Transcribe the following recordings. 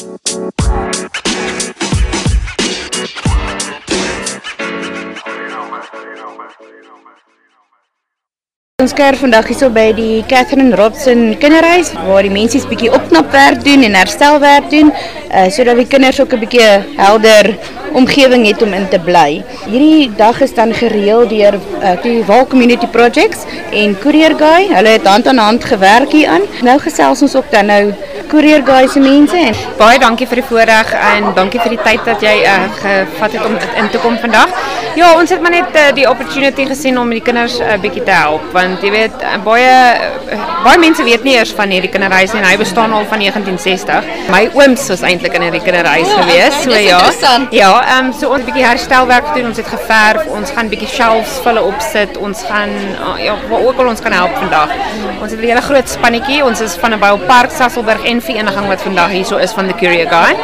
Ons kuier vandag hierso by die Catherine Robson Kinderhuis waar die mense 'n bietjie opknapwerk doen en herstelwerk doen, uh, sodat die kinders ook 'n bietjie helder omgewing het om in te bly. Hierdie dag is dan gereël deur uh, die Wal Community Projects en Courier Guy. Hulle het hand aan hand gewerk hier aan. Nou gesels ons ook dan nou Courier Guy se mense en baie dankie vir die voorreg en dankie vir die tyd dat jy uh, gevat het om in te kom vandag. Ja, ons het maar net uh, die opportunity gesien om die kinders 'n uh, bietjie te help want jy weet uh, baie uh, baie mense weet nie eers van hierdie kinderhuis en hy bestaan al van 1960. My ooms was eintlik in hierdie kinderhuis ja, gewees. So ja. Ja, ehm um, so ons bietjie herstelwerk gedoen. Ons het geverf, ons gaan bietjie shelves vulle opsit. Ons gaan uh, ja, waar ook al ons kan help vandag. Ons het 'n hele groot spannetjie. Ons is van 'n Boupark Sasselburg en vereniging wat vandag hier so is van the Courier Guy.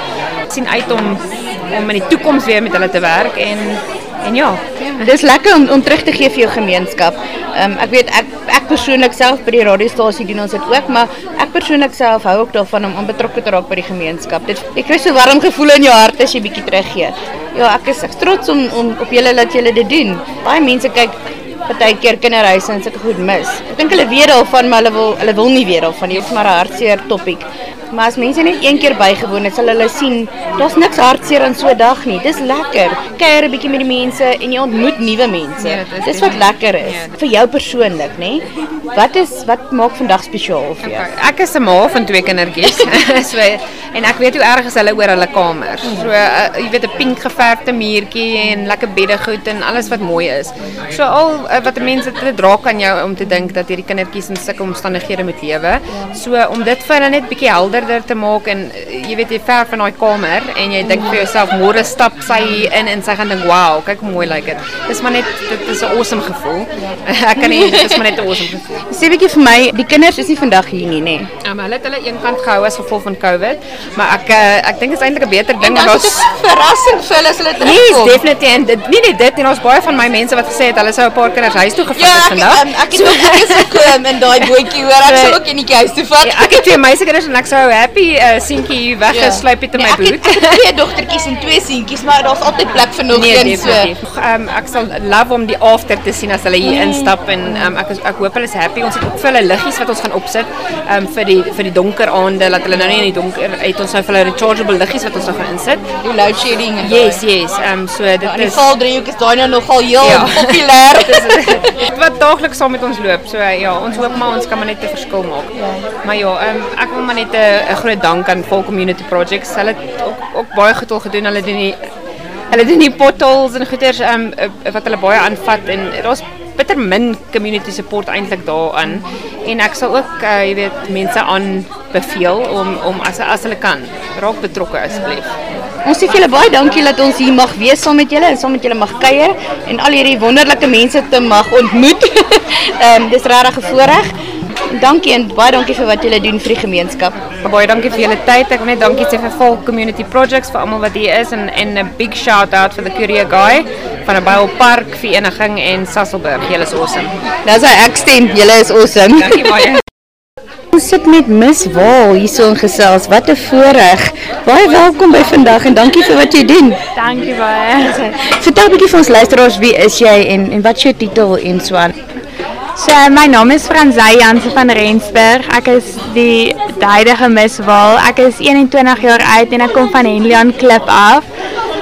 Sien uit om om in die toekoms weer met hulle te werk en en ja, dis lekker om om terug te gee vir jou gemeenskap. Ehm um, ek weet ek ek persoonlik self by die radiostasie doen ons dit ook, maar ek persoonlik self hou ook daarvan om, betrokke te raak by die gemeenskap. Dit ek kry so warm gevoel in jou hart as jy bietjie teruggee. Ja, ek is ek trots om om op julle dat julle dit doen. Baie mense kyk partykeer kinderhuise en sulke goed mis. Ek dink hulle weet daarvan, maar hulle wil hulle wil nie weet daarvan nie. Dit is maar 'n hartseer topik. Maar as mense net een keer bygewoon het, sal hulle sien daar's niks hartseer aan so 'n dag nie. Dis lekker. Kuier 'n bietjie met die mense en jy ontmoet nuwe mense. Ja, dis dis wat lekker is ja, vir jou persoonlik, nê? Wat is wat maak vandag spesiaal vir jou? Ek is 'n ma van twee kindertjies. so en ek weet hoe erg is hulle oor hulle kamers. So uh, jy weet 'n pink geverfde muurtjie en lekker beddegoed en alles wat mooi is. So al uh, wat mense dit dra kan jou om te dink dat hierdie kindertjies in sulke omstandighede moet lewe. So om dit vir hulle net bietjie helderder te maak en uh, jy weet jy verf in daai kamer en jy dink vir jouself môre stap sy in en sy gaan dink wow, kyk hoe mooi lyk dit. Dis maar net dit is 'n awesome gevoel. ek kan nie dit is maar net 'n awesome gevoel. Sê bietjie vir my, die kinders is nie vandag hier nie, nê? Um, hulle het hulle eenkant gehou as gevolg van COVID, maar ek uh, ek dink dit is eintlik 'n beter ding want 'n verrassing vir hulle as hulle Nee, is terugkom. definitief en dit nie net dit en ons baie van my mense wat gesê het hulle sou 'n paar kinders huis toe gevat Ja, het vandag. um, ek het ook ek is ook um, in daai bootjie hoor. Ek sal ook enetjie huis toe vat. Ja, ek het twee meisiekinders en ek sou happy uh, seentjie hier weggesluip het in Nee, my het, boot. ek het twee dogtertjies en twee seentjies, maar daar's altyd plek vir nog Nee, een so. Um, ek sal love om die after te sien as hulle hier instap en um, ek is, ek hoop hulle is happy. Ons het ook vir hulle liggies wat ons gaan opsit um, vir die vir die donker aande dat hulle nou nie in die donker uit ons nou vir hulle rechargeable liggies wat ons nou gaan insit. Die load shedding Yes, yes. Um, so dit daai. Die is valdriehoek is daai nou nogal heel Ja. populêr. Dit wat daagliks saam met ons loop. So ja, ons hoop maar ons kan maar net 'n verskil maak. Maar ja, um, ek wil maar net 'n groot dank aan Vol Community Projects. Hulle het ook, ook baie goed al gedoen. Hulle doen die hulle doen die potholes en goeders um, uh, wat hulle baie aanvat en daar's bitter min community support eintlik daaraan. En ek sal ook uh, jy weet mense aanbeveel om om as as hulle kan raak betrokke asseblief. Ons sê vir julle baie dankie dat ons hier mag wees saam met julle en saam met julle mag kuier en al hierdie wonderlike mense te mag ontmoet. Ehm um, dis regtig 'n voorreg. Dankie en baie dankie vir wat julle doen vir die gemeenskap. Baie dankie vir julle tyd. Ek wil net dankie sê vir Volk Community Projects vir almal wat hier is en en 'n big shout out vir the Courier Guy van die Byle Park Vereniging en Sasselburg. Julle is awesome. Dis hy ek stem. Julle is awesome. Dankie baie. Ons sit met Miss Waal hierso in gesels. Wat 'n voorreg. Baie welkom by vandag en dankie vir wat jy doen. Dankie baie. Vertel 'n bietjie vir ons luisteraars wie is jy en en wat is jou titel en so aan. So my naam is Franzay Jansen van Rensburg. Ek is die huidige Miss Waal. Ek is 21 jaar oud en ek kom van Henley Klip af.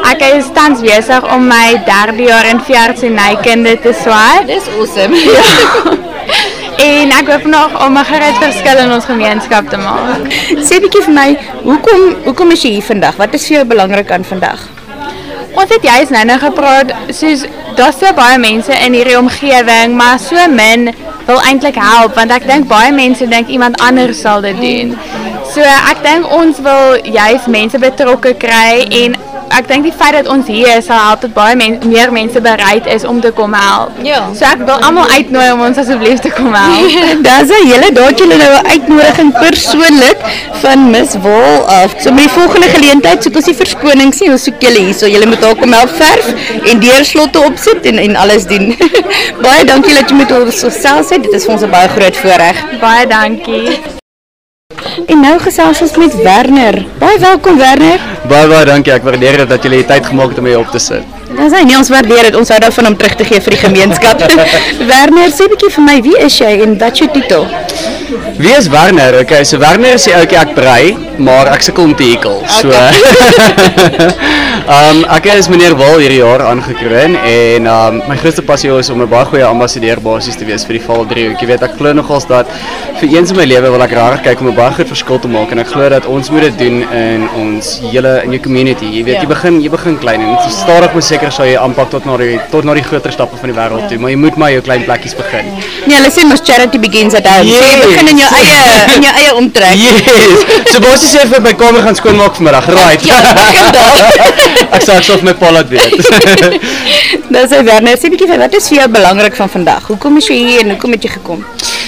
Ek is tans besig om my derde jaar in veeartsenykunde te swaai. Dis awesome. En ek hoop nog om 'n groot verskil in ons gemeenskap te maak. Sê bietjie vir my, hoekom hoekom is jy hier vandag? Wat is vir jou belangrik aan vandag? Ons het juist nou nou gepraat soos daar's so baie mense in hierdie omgewing, maar so min wil eintlik help want ek dink baie mense dink iemand anders sal dit doen. So ek dink ons wil juist mense betrokke kry en ek dink die feit dat ons hier is sal help dat baie men meer mense bereid is om te kom help. Ja. So ek wil almal uitnooi om ons asseblief te kom help. Daar's 'n hele daad julle nou 'n uitnodiging persoonlik van Miss Wall af. So met die volgende geleentheid soek ons die verskoning sien, ons soek julle hierso. Julle moet daar kom help verf en deurslotte opsit en en alles doen. baie dankie dat jy met ons gesels het. Dit is vir ons 'n baie groot voorreg. Baie dankie. En nou gesels ons met Werner. Baie welkom Werner. Baie baie dankie. Ek waardeer dat jy die tyd gemaak het om hier op te sit. Dis hy, nee, ons waardeer dit. Ons hou daarvan om terug te gee vir die gemeenskap. Werner, sê 'n bietjie vir my, wie is jy en wat is jou titel? Wie is Werner? Okay, so Werner is die ouetjie ek brei, maar ek sukkel om te hekel. So Ehm um, ek is meneer Wal hierdie jaar aangekroon en ehm um, my grootste passie is om 'n baie goeie ambassadeur basies te wees vir die Val 3. Ek weet ek glo nogals dat vir eens in my lewe wil ek regtig kyk om 'n baie groot verskil te maak en ek glo dat ons moet dit doen in ons hele in jou community. Jy weet, Ja. jy begin jy begin klein en stadig maar seker sal jy aanpak tot na die tot na die groter stappe van die wêreld toe, maar jy moet maar jou klein plekkies begin. Nee, hulle sê mos charity begins at home. So jy Yes. begin in jou eie in jou eie omtrek. Yes. So basies sê vir my kamer gaan skoonmaak vanmiddag. Right. Ja, begin daar. ek sal ek sal vir my pa laat weet. Dis hy Werner, sê bietjie vir wat is vir jou belangrik van vandag? Hoekom is jy hier en hoekom het jy gekom?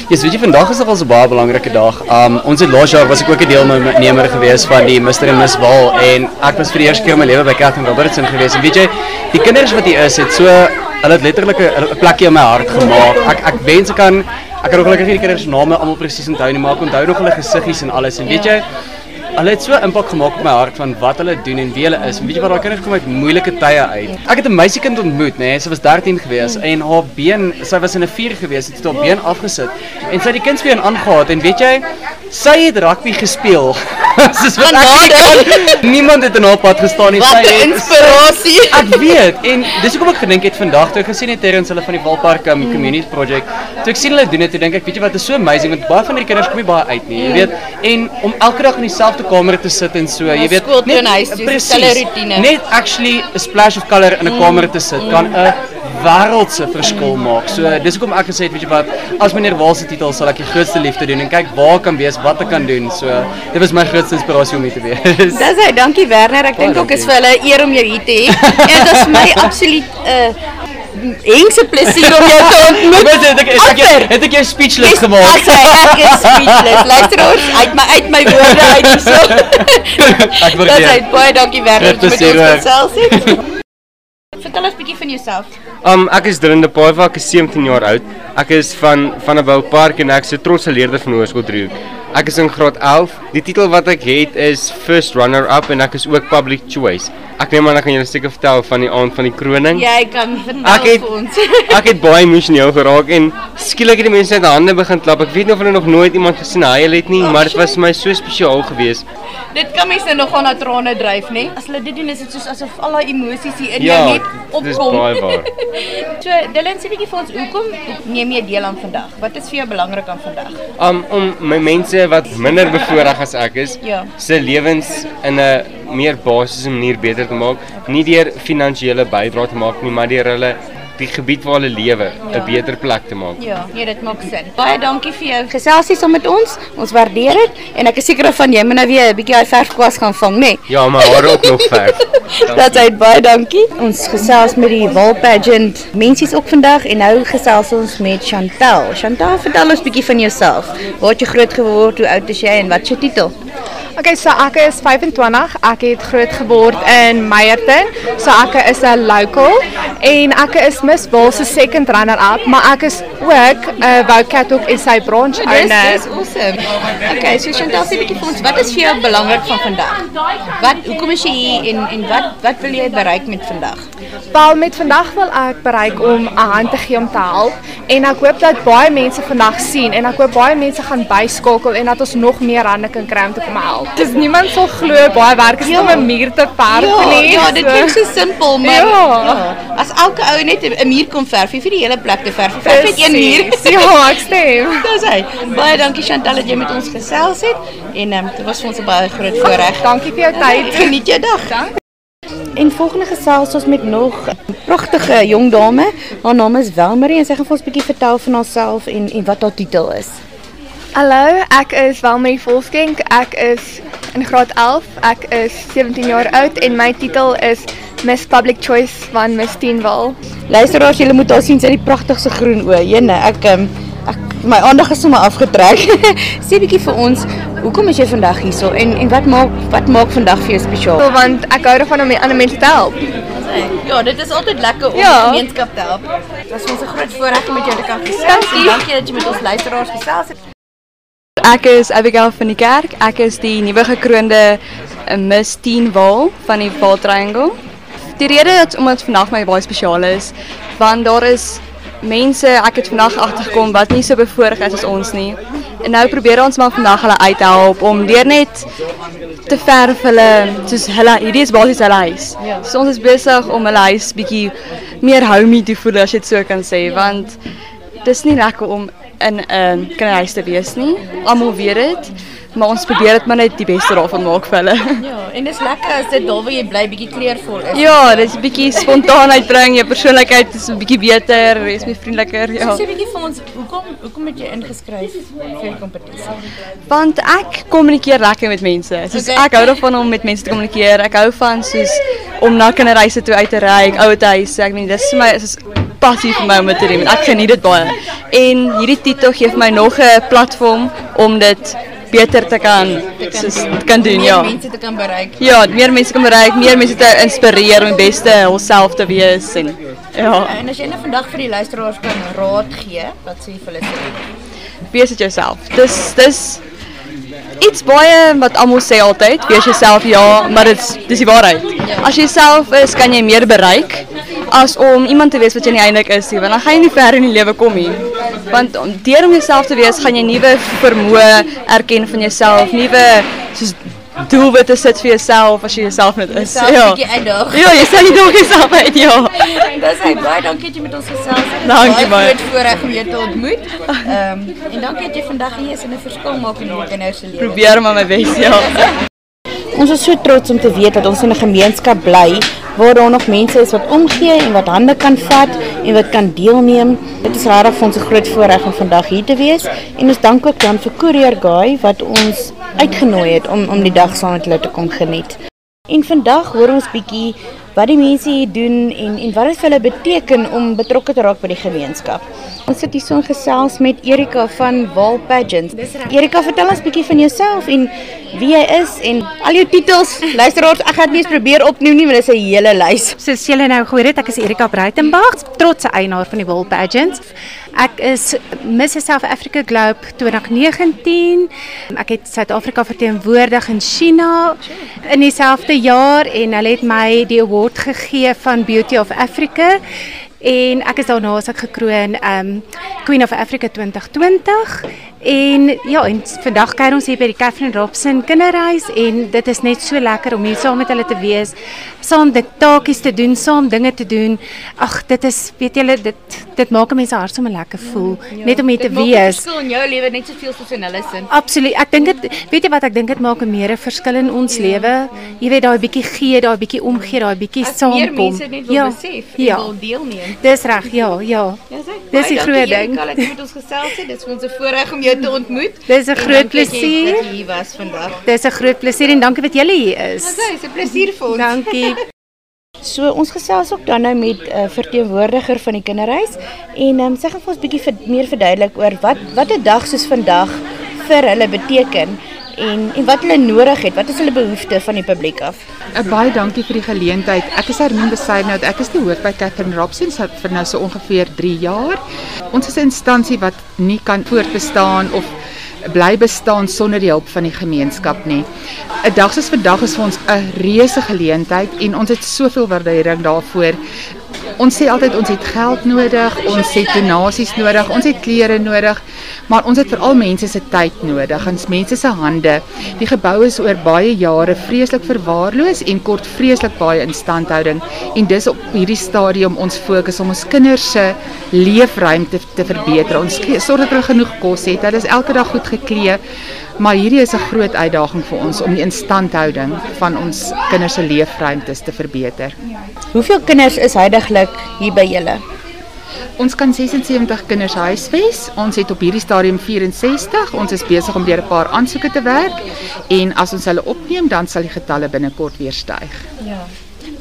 Yes, weet jy vandag is nogal 'n baie belangrike dag. Um ons het laas jaar was ek ook 'n deelnemer gewees van die Mr en Miss Wal en ek was vir die eerste keer in my lewe by Catherine Robertson gewees en weet jy, die kinders wat hier is, het so hulle het letterlik 'n plekkie in my hart gemaak. Ek ek wens ek kan ek kan ongelukkig nie die kinders name almal presies onthou nie, maar ek onthou nog hulle gesiggies en alles en weet jy Hulle het so impak gemaak op my hart van wat hulle doen en wie hulle is. En weet jy wat daai kinders kom uit moeilike tye uit. Ek het 'n meisiekind ontmoet, nê. Nee, sy was 13 gewees en haar been, sy was in 'n vuur gewees, het haar been afgesit. En sy het die kindsbeen aangehaat en weet jy, sy het rugby gespeel. Soos wat ek kan. Niemand het in haar pad gestaan nie. Wat Sy 'n inspirasie. Ek weet en dis hoekom ek gedink het vandag toe ek gesien het Terrence hulle van die Walpark um, Community Project. Toe ek sien hulle doen dit, toe dink ek, weet jy wat, is so amazing want baie van die kinders kom nie baie uit nie, jy weet. En om elke dag in dieselfde kamer te sit en so, jy weet, skool toe en huis presies, dieselfde roetine. Net actually 'n splash of colour in 'n kamer te sit kan 'n wêreldse verskil maak. So dis hoekom ek gesê het, weet jy wat, as meneer Waal se titel sal ek die grootste liefde doen en kyk waar kan wees, wat ek kan doen. So dit was my grootste inspirasie om hier te wees. Dis hy, dankie Werner. Ek dink ook is vir hulle 'n eer om jou hier te hê. Dit is my absoluut 'n uh, hengse plesier om jou te ontmoet. Wat het ek het ek het ek jou speechless Dis gemaak? as hy ek is speechless. Luister ons uit my uit my woorde uit hierso. Ek waardeer. Dis hy baie dankie Werner Dit is jy met ons gesels het. Vertel ons 'n bietjie van jouself. Um ek is Drinde Paiva, ek is 17 jaar oud. Ek is van van 'n Woupark en ek is 'n trotse leerder van Hoërskool Driehoek. Ek is in graad 11. Die titel wat ek het is First Runner Up en ek is ook Public Choice. Ek neem aan ek kan julle seker vertel van die aand van die kroning. Jy kan vertel Ek het vir ons. ek het baie emosioneel geraak en skielik het die mense net hande begin klap. Ek weet nie of hulle nog nooit iemand gesien hy het nie, maar dit was vir my so spesiaal geweest. Dit kan mense nogal na trane dryf, nê? As hulle dit doen is dit soos asof al daai emosies hier in Ja, jou net opkom. dis baie waar. so, Dylan, sê bietjie vir ons, hoekom neem jy deel aan vandag? Wat is vir jou belangrik aan vandag? Um om my mense wat minder bevoordeel as ek is, Ja. se lewens in 'n meer basiese manier beter te maak, nie deur finansiële bydrae te maak nie, maar deur hulle die gebied waar hulle lewe 'n Ja. beter plek te maak. Ja, nee, dit maak sin. Baie dankie vir jou geselsie saam met ons. Ons waardeer dit en ek is seker van jy moet nou weer 'n bietjie daai verfkwas gaan vang, nê? Ja, maar hare ook nog verf. Dat hy baie dankie. Ons gesels met die Wal Pageant mensies ook vandag en nou gesels ons met Chantel. Chantel, vertel ons bietjie van jouself. Waar het jy groot geword? Hoe oud is jy en wat is jou titel? Okay, so ek is 25. Ek het groot geword in Meyerton. So ek is 'n local en ek is Miss Ball se second runner up, maar ek is ook 'n uh, Woucat ook in sy branch owner. dis awesome. Okay, so Chantal sê 'n bietjie vir ons, wat is vir jou belangrik van vandag? Wat hoekom is jy hier en en wat wat wil jy bereik met vandag? Wel met vandag wil ek bereik om 'n hand te gee om te help en ek hoop dat baie mense vandag sien en ek hoop baie mense gaan byskakel en dat ons nog meer hande kan kry om te kom help. Dis niemand sal glo baie werk is Ja. om 'n muur te verf Ja, nie. ja, dit klink so simpel, maar Ja. ja. As elke ou net 'n muur kon verf, jy vir die hele plek te verf. jy Verf net een muur. Ja, ek stem. Dis hy. Baie dankie Chantal dat jy met ons gesels het en ehm um, dit was vir ons 'n baie groot voorreg. Dankie vir jou tyd. Geniet jou dag. En volgende gesels ons met nog 'n pragtige jong dame. Haar naam is Welmarie en sy gaan vir ons 'n bietjie vertel van haarself en en wat haar titel is. Hallo, ek is Welmarie Volskenk. Ek is in graad 11. Ek is 17 jaar oud en my titel is Miss Public Choice van Miss Teenwal. Luisteraars, julle moet haar sien, sy die pragtigste groen oë. Jene, ek ehm ek my aandag is sommer afgetrek. Sê bietjie vir ons, hoekom is jy vandag hierso en en wat maak wat maak vandag vir jou spesiaal? Want ek hou daarvan om ander mense te help. Ja, dit is altyd lekker om Ja. gemeenskap te help. Dit was ons 'n groot voorreg om met jou te kan gesels. Dankie. Dankie dat jy met ons luisteraars gesels het. Ek is Abigail van die kerk. Ek is die nuwe gekroonde eh, Miss Teen Wal van die Vaal Triangle. Die rede is omdat vandag my baie spesiaal is, want daar is mense ek het vandag agtergekom wat nie so bevoorreg is as ons nie. En nou probeer ons maar vandag hulle uithelp om deur net te verf hulle soos hulle hierdie is basies hulle huis. Ja. So ons is besig om hulle huis bietjie meer homey te voel as jy dit so kan sê, want dis nie lekker om in 'n uh, kinderhuis te wees nie. Almal weet dit. Maar ons probeer dit maar net die beste daarvan maak vir hulle. Ja, en dis lekker as dit daar waar jy bly bietjie kleurvol is. Ja, dis 'n bietjie spontaanheid bring, jou persoonlikheid is 'n bietjie beter, jy's meer vriendeliker, ja. Sê 'n bietjie vir ons, hoekom hoekom het jy ingeskryf vir die kompetisie? Want ek kommunikeer lekker met mense. Soos Okay. ek hou daarvan om met mense te kommunikeer. Ek hou van soos om na kinderreise toe uit te ry, ouer huise. Ek meen dis vir my is passie vir my om dit te doen. Ek geniet dit baie. En hierdie titel gee vir my nog 'n platform om dit beter te kan soos te kan doen, Meer ja. mense te kan bereik. Ja, meer mense kan bereik, meer mense te inspireer om die beste hulself te wees en ja, En as jy nou vandag vir die luisteraars kan raad gee, wat sê jy vir hulle sê? wees dit jouself. Dis dis iets baie wat almal sê altyd, wees jouself ja, maar dit's dis die waarheid. As jy self is, kan jy meer bereik as om iemand te wees wat jy nie eintlik is nie, want dan gaan jy nie ver in die lewe kom nie. Want om deur om jouself te wees, gaan jy nuwe vermoë erken van jouself, nuwe soos doelwitte sit vir jouself as jy jouself net is. Ja. Ja, jy sê jy dalk jouself uit, ja. Dis hy baie dankie dat jy met ons gesels het. Dankie, baie. groot voorreg om jou te ontmoet. Ehm en dankie dat jy vandag hier is en 'n verskil maak in die kinders se lewe. Probeer maar my bes, ja. Ons is so trots om te weet dat ons in 'n gemeenskap bly waar daar nog mense is wat omgee en wat hande kan vat en wat kan deelneem. Dit is regtig vir ons 'n groot voorreg om vandag hier te wees en ons dank ook dan vir Courier Guy wat ons uitgenooi het om om die dag saam met hulle te kom geniet. En vandag hoor ons bietjie wat die mense hier doen en en wat dit vir hulle beteken om betrokke te raak by die gemeenskap. Ons sit hier so gesels met Erika van Wal Pageants. Erika, vertel ons bietjie van jouself en wie jy is en al jou titels. Luisteraars, ek gaan dit nie eens probeer opnoem nie, want dit is 'n hele lys. Soos julle nou gehoor het, ek is Erika Breitenberg, trotse eienaar van die Wool Pageants. Ek is Miss South Africa Globe 2019. Ek het Suid-Afrika verteenwoordig in China in dieselfde jaar en hulle het my die award gegee van Beauty of Africa. En ek is daarna as ek gekroon um Queen of Africa 2020 en ja en vandag kuier ons hier by die Catherine Robson kinderhuis en dit is net so lekker om hier saam met hulle te wees saam dit taakies te doen saam dinge te doen. Ag dit is weet julle dit dit maak 'n mens se hart sommer lekker voel net om hier te wees verskil in jou lewe net soveel soos in hulle sin. Absoluut. Ek dink dit weet jy wat ek dink dit maak 'n meer 'n verskil in ons lewe. Jy weet daai bietjie gee, daai bietjie omgee, daai bietjie As meer saamkom. mense net wil besef en ja. wil deelneem. Dis reg, ja, ja. Ja, sê. Dis Baie groot ding. Dat jy met ons gesels het. Dit is vir ons 'n voorreg om jou te ontmoet. Dis 'n groot dankie dat jy- plesier. Jy hier was vandag. Dis 'n groot plesier en dankie dat julle hier is. Dis 'n plesier vir ons. Dankie. So ons gesels ook dan nou met 'n uh, verteenwoordiger van die kinderhuis en um, sê gou vir ons bietjie meer verduidelik oor wat wat 'n dag soos vandag vir hulle beteken en en wat hulle nodig het. Wat is hulle behoeftes van die publiek af? Uh, baie dankie vir die geleentheid. Ek is Hermine Besaidnout. Ek is die hoof by Catherine Robson so vir nou so ongeveer 3 jaar. Ons is 'n instansie wat nie kan voortbestaan of bly bestaan sonder die hulp van die gemeenskap nie. 'n Dag soos vandag is vir ons 'n reuse geleentheid en ons het soveel waardering daarvoor. Ons sê altyd ons het geld nodig, ons het donasies nodig, ons het klere nodig, maar ons het veral mense se tyd nodig, ons mense se hande. Die gebou is oor baie jare vreeslik verwaarloos en kort vreeslik baie instandhouding en dis op hierdie stadium ons fokus om ons kinders se leefruimte te verbeter. Ons sorg dat hulle genoeg kos het, hulle is elke dag goed geklee, maar hierdie is 'n groot uitdaging vir ons om die instandhouding van ons kinders se leefruimtes te verbeter. Hoeveel kinders is heidaglik hier by julle? Ons kan 76 kinders huisves. Ons het op hierdie stadium 64. Ons is besig om deur 'n paar aansoeke te werk en as ons hulle opneem, dan sal die getalle binnekort weer styg. Ja.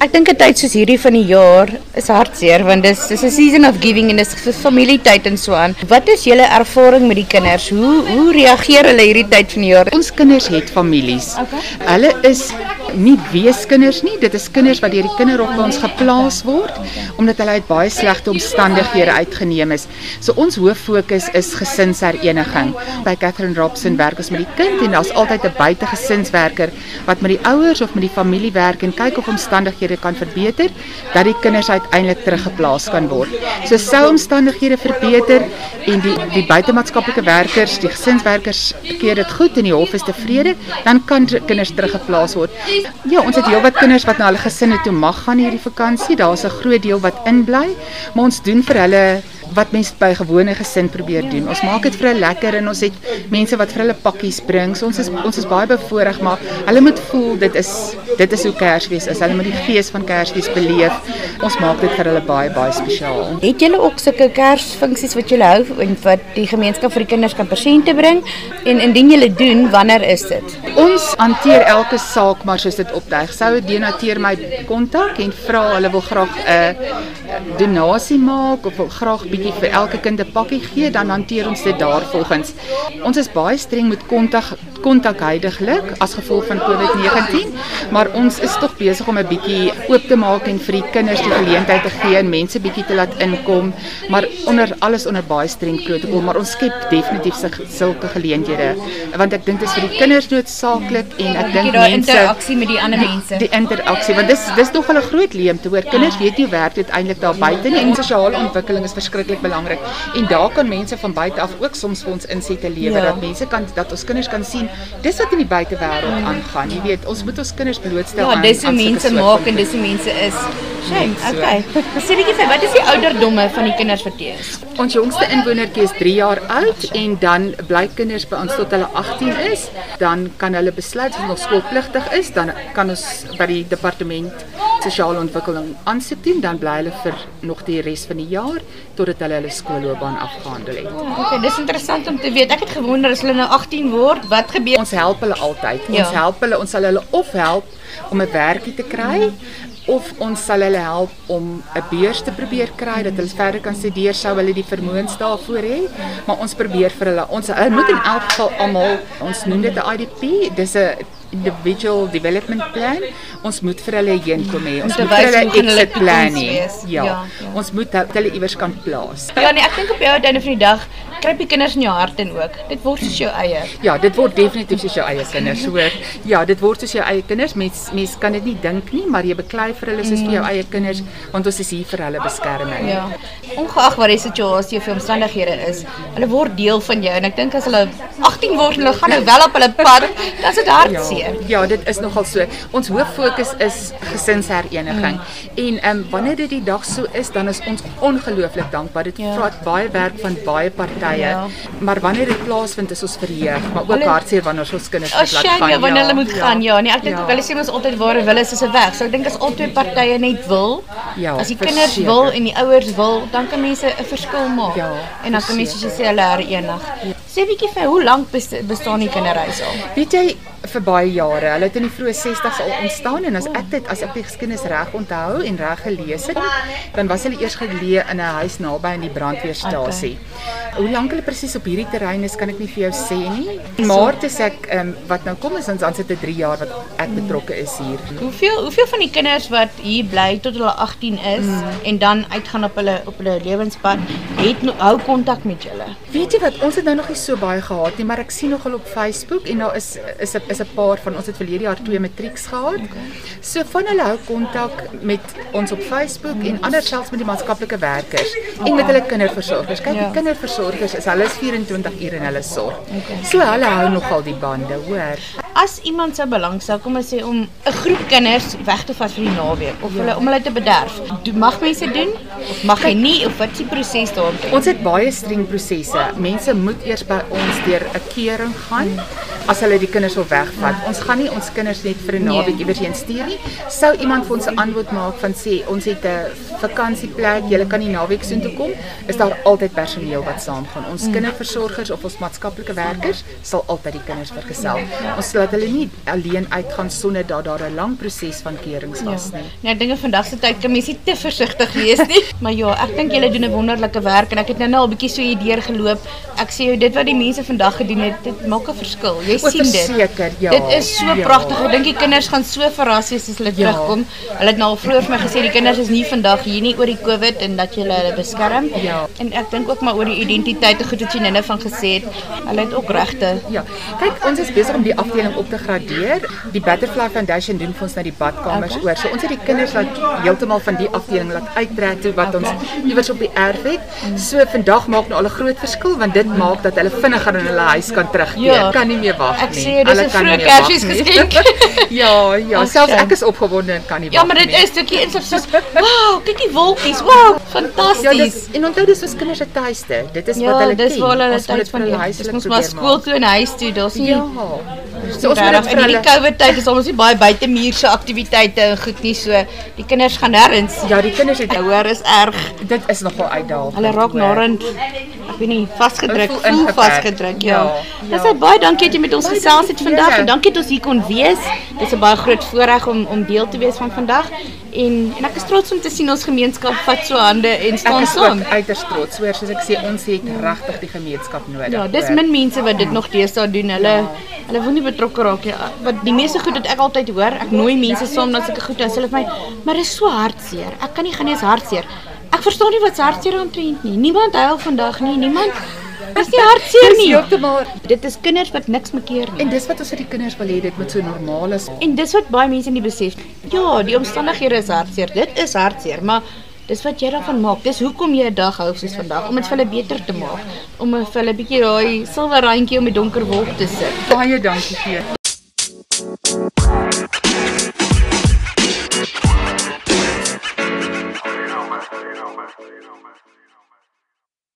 Ek dink 'n tyd soos hierdie van die jaar is hartseer want dis dis 'n season of giving en dis familietyd en so aan. Wat is julle ervaring met die kinders? Hoe hoe reageer hulle hierdie tyd van die jaar? Ons kinders het families. Okay. Hulle is nie weeskinders nie. Dit is kinders wat deur die kinderhof by ons geplaas word omdat hulle uit baie slegte omstandighede uitgeneem is. So ons hoof fokus is gesinshereniging. By Catherine Robson werk ons met die kind en daar's altyd 'n buitegesinswerker wat met die ouers of met die familie werk en kyk of omstandighede kan verbeter dat die kinders uiteindelik teruggeplaas kan word. So sou omstandighede verbeter en die die buitemaatskaplike werkers, die gesinswerkers keer dit goed en die hof is tevrede, dan kan kinders teruggeplaas word. Ja, ons het heelwat kinders wat na hulle gesinne toe mag gaan hierdie vakansie. Daar's 'n groot deel wat inbly, maar ons doen vir hulle wat mense by gewone gesin probeer doen. Ons maak dit vir hulle lekker en ons het mense wat vir hulle pakkies bring. So ons is ons is baie bevoorreg, maar hulle moet voel dit is dit is hoe Kersfees is. Hulle moet die gees van Kersfees beleef. Ons maak dit vir hulle baie baie spesiaal. Het julle ook sulke Kersfunksies wat julle hou en wat die gemeenskap vir die kinders kan persente bring? En indien julle doen, wanneer is dit? Ons hanteer elke saak maar soos dit opduig. Sou donateer my kontak en vra hulle wil graag 'n uh, donasie maak of wil graag bietjie vir elke kind 'n pakkie gee, dan hanteer ons dit daarvolgens. Ons is baie streng met kontak kontak heidaglik as gevolg van COVID-19, maar ons is tog besig om 'n bietjie oop te maak en vir die kinders die geleentheid te gee en mense bietjie te laat inkom, maar onder alles onder baie streng protokol, maar ons skep definitief sulke geleenthede want ek dink dit is vir die kinders noodsaaklik en ek dink mense interaksie met die ander mense. Die, die interaksie want dis dis tog 'n groot leemte hoor. Kinders weet nie werk dit eintlik daar buite nie en sosiale ontwikkeling is verskriklik belangrik. En daar kan mense van buite af ook soms vir ons insette lewer ja. dat mense kan dat ons kinders kan sien dis wat in die buitewêreld mm. aangaan. Jy weet, ons moet ons kinders blootstel ja, aan Ja, dis hoe mense maak en dis hoe mense is. Shame. Okay. Sê bietjie vir wat is die ouderdomme van die kinders jy is? Ons jongste inwonertjie is 3 jaar oud en dan bly kinders by ons tot hulle 18 is, dan kan hulle besluit of hulle skoolpligtig is, dan kan ons by die departement sosiale ontwikkeling aansoek doen, dan bly hulle vir nog die res van die jaar totdat hulle hulle skoolloopbaan afgehandel het. Oh, okay, dis interessant om te weet. Ek het gewonder as hulle nou 18 word, wat gebeur? Ons help hulle altyd. Ja. Ons help hulle, ons sal hulle of help om 'n werkie te kry. Of ons sal hulle help om 'n beurs te probeer kry dat hulle verder kan studeer sou hulle die vermoëns daarvoor hê. Maar ons probeer vir hulle ons hulle moet in elk geval almal ons noem dit 'n IDP dis 'n individual development plan. Ons moet vir hulle heen kom hê. Ons moet vir hulle exit plan hê. ja, ja, ja. ons moet hulle iewers kan plaas. Ja nee ek dink op jou einde van die dag kruip die kinders in jou hart en ook. Dit word soos jou eie. Ja, dit word definitief soos jou eie kinders, hoor. Ja, dit word soos jou eie kinders. Mens mens kan dit nie dink nie, maar jy beklei vir hulle soos vir jou eie kinders want ons is hier vir hulle beskerming. Ja. Ongeag wat die situasie of omstandighede is, hulle word deel van jou en ek dink as hulle 18 word en hulle gaan nou wel op hulle pad, dan is dit hartseer. Ja, ja, dit is nogal so. Ons hoof fokus is gesinshereniging. Mm. En ehm um, wanneer dit die dag so is, dan is ons ongelooflik dankbaar. Dit ja. vat baie werk van baie partye tye. Ja. Maar wanneer dit plaasvind is ons verheug, maar ook hartseer wanneer ons kinders moet laat gaan. Ja, wanneer hulle moet ja. gaan. Ja, nee, ek dink ja. hulle sê ons altyd waar hulle wil is 'n weg. So ek dink as al twee partye net wil, ja, as die kinders verseker. wil en die ouers wil, dan kan mense 'n verskil maak. Ja, en dan kan mense sê hulle herenig. Ja. Sê bietjie vir hoe lank bestaan die kinderhuis al? Weet jy vir baie jare. Hulle het in die vroeë 60's al ontstaan en as ek dit as ek die geskiedenis reg onthou en reg gelees het, dan was hulle eers geleë in 'n huis naby aan die brandweerstasie. Okay. Hoe lank hulle presies op hierdie terrein is, kan ek nie vir jou sê nie. Maar dis ek um, wat nou kom is ons dan sit dit 3 jaar wat ek betrokke is hier. Hoeveel hoeveel van die kinders wat hier bly tot hulle 18 is mm. en dan uitgaan op hulle op hulle lewenspad, het nou, hou kontak met julle? Weet jy wat, ons het nou nog nie so baie gehad nie, maar ek sien nogal op Facebook en daar is is 'n is 'n paar van ons het verlede jaar twee matrieks gehad. So van hulle hou kontak met ons op Facebook en ander selfs met die maatskaplike werkers en met hulle kinderversorgers. Kyk, die ja. kinderversorgers is hulle is 24 ure in hulle sorg. So hulle hou nogal die bande, hoor. As iemand sou belangstel, kom ons sê om 'n groep kinders weg te vat vir die naweek of ja. hulle om hulle te bederf. Mag mense doen of mag jy nie of wat is die proses daaroor? Ons het baie streng prosesse. Mense moet eers by ons deur 'n keuring gaan. Hmm as hulle die kinders wil wegvat. Ons gaan nie ons kinders net vir 'n Nee. naweek iewers heen stuur nie. Sou iemand vir ons 'n antwoord maak van sê ons het 'n vakansieplek, julle kan die naweek soontoe kom, is daar altyd personeel wat saamgaan. Ons Mm. kinderversorgers of ons maatskaplike werkers sal altyd die kinders vergesel. Ons laat hulle nie alleen uitgaan sonder dat daar 'n lang proses van keurings was nie. Ja, ek dink vandag se tyd kan mens nie te versigtig wees nie. maar ja, ek dink julle doen 'n wonderlike werk en ek het nou nou al bietjie so hier deur geloop. Ek sê jou dit wat die mense vandag gedoen het, dit maak 'n verskil. Jy Sien dit. verseker, ja, Dit is so ja. pragtig. Ek dink die kinders gaan so verras wees as hulle Ja. terugkom. Hulle het nou al vroeër vir my gesê die kinders is nie vandag hier nie oor die COVID en dat jy hulle beskerm. Ja. En ek dink ook maar oor die identiteit, goed wat jy nou van gesê het. Hulle het ook regte. Ja, kyk, ons is besig om die afdeling op te gradeer. Die Butterfly Foundation doen vir ons nou die badkamers Okay. oor. So ons het die kinders laat heeltemal van die afdeling laat uittrek toe wat ons iewers op die erf het. So vandag maak nou al 'n groot verskil want dit maak dat hulle vinniger in hulle huis kan terugkeer. Ja. Kan nie meer wag nie. Ek sê, dis Hulle 'n nie vroeë meer wag nie. Kersfeesgeskenk. ja, ja, Ag, selfs sy. ek is opgewonde en kan nie Ja, wag maar dit nie. is stukkie insig soos wow, kyk die wolkies. Wow, fantasties. Ja, dis en onthou dis ons kinders se tuiste. Dit is ja, wat hulle dis ken. waar hulle Ons moet tyd van die hulle huis. Dis mos maar skool toe en huis toe. Daar's nie Ja. So ons moet in hierdie COVID tyd is ons nie baie buitemuurse aktiwiteite en goed nie. So die kinders gaan nêrens. Ja, die kinders het hoor is erg. Dit is nogal uitdagend. Hulle raak narend ek weet nie vasgedruk, voel vasgedruk, ja. Ja, Dis ja. baie dankie dat jy met ons gesels het vandag en dankie dat ons hier kon wees. Dis 'n baie groot voorreg om om deel te wees van vandag en en ek is trots om te sien ons gemeenskap vat so hande en Ek staan is saam. ook uiters trots hoor, soos ek sê, ons het regtig die gemeenskap nodig. Ja, dis min mense wat dit nog deesdae doen. Hulle hulle wil nie betrokke raak nie. Wat die meeste goed wat ek altyd hoor, ek nooi mense saam na sulke goed en hulle vir my, maar dis so hartseer. Ek kan nie gaan nie is hartseer. Ek verstaan nie wat se hartseer omtrent nie. Niemand huil vandag nie. Niemand Dis nie hartseer Dis nie. heeltemal Dit is kinders wat niks mekeer nie. En dis wat ons vir die kinders wil hê dit moet so normaal is. En dis wat baie mense nie besef. Ja, die omstandighede is hartseer. Dit is hartseer, maar dis wat jy daarvan maak. Dis hoekom jy 'n dag hou soos vandag om dit vir hulle beter te maak. Om vir hulle 'n bietjie daai silwer randjie om die donker wolk te sit. Baie dankie vir.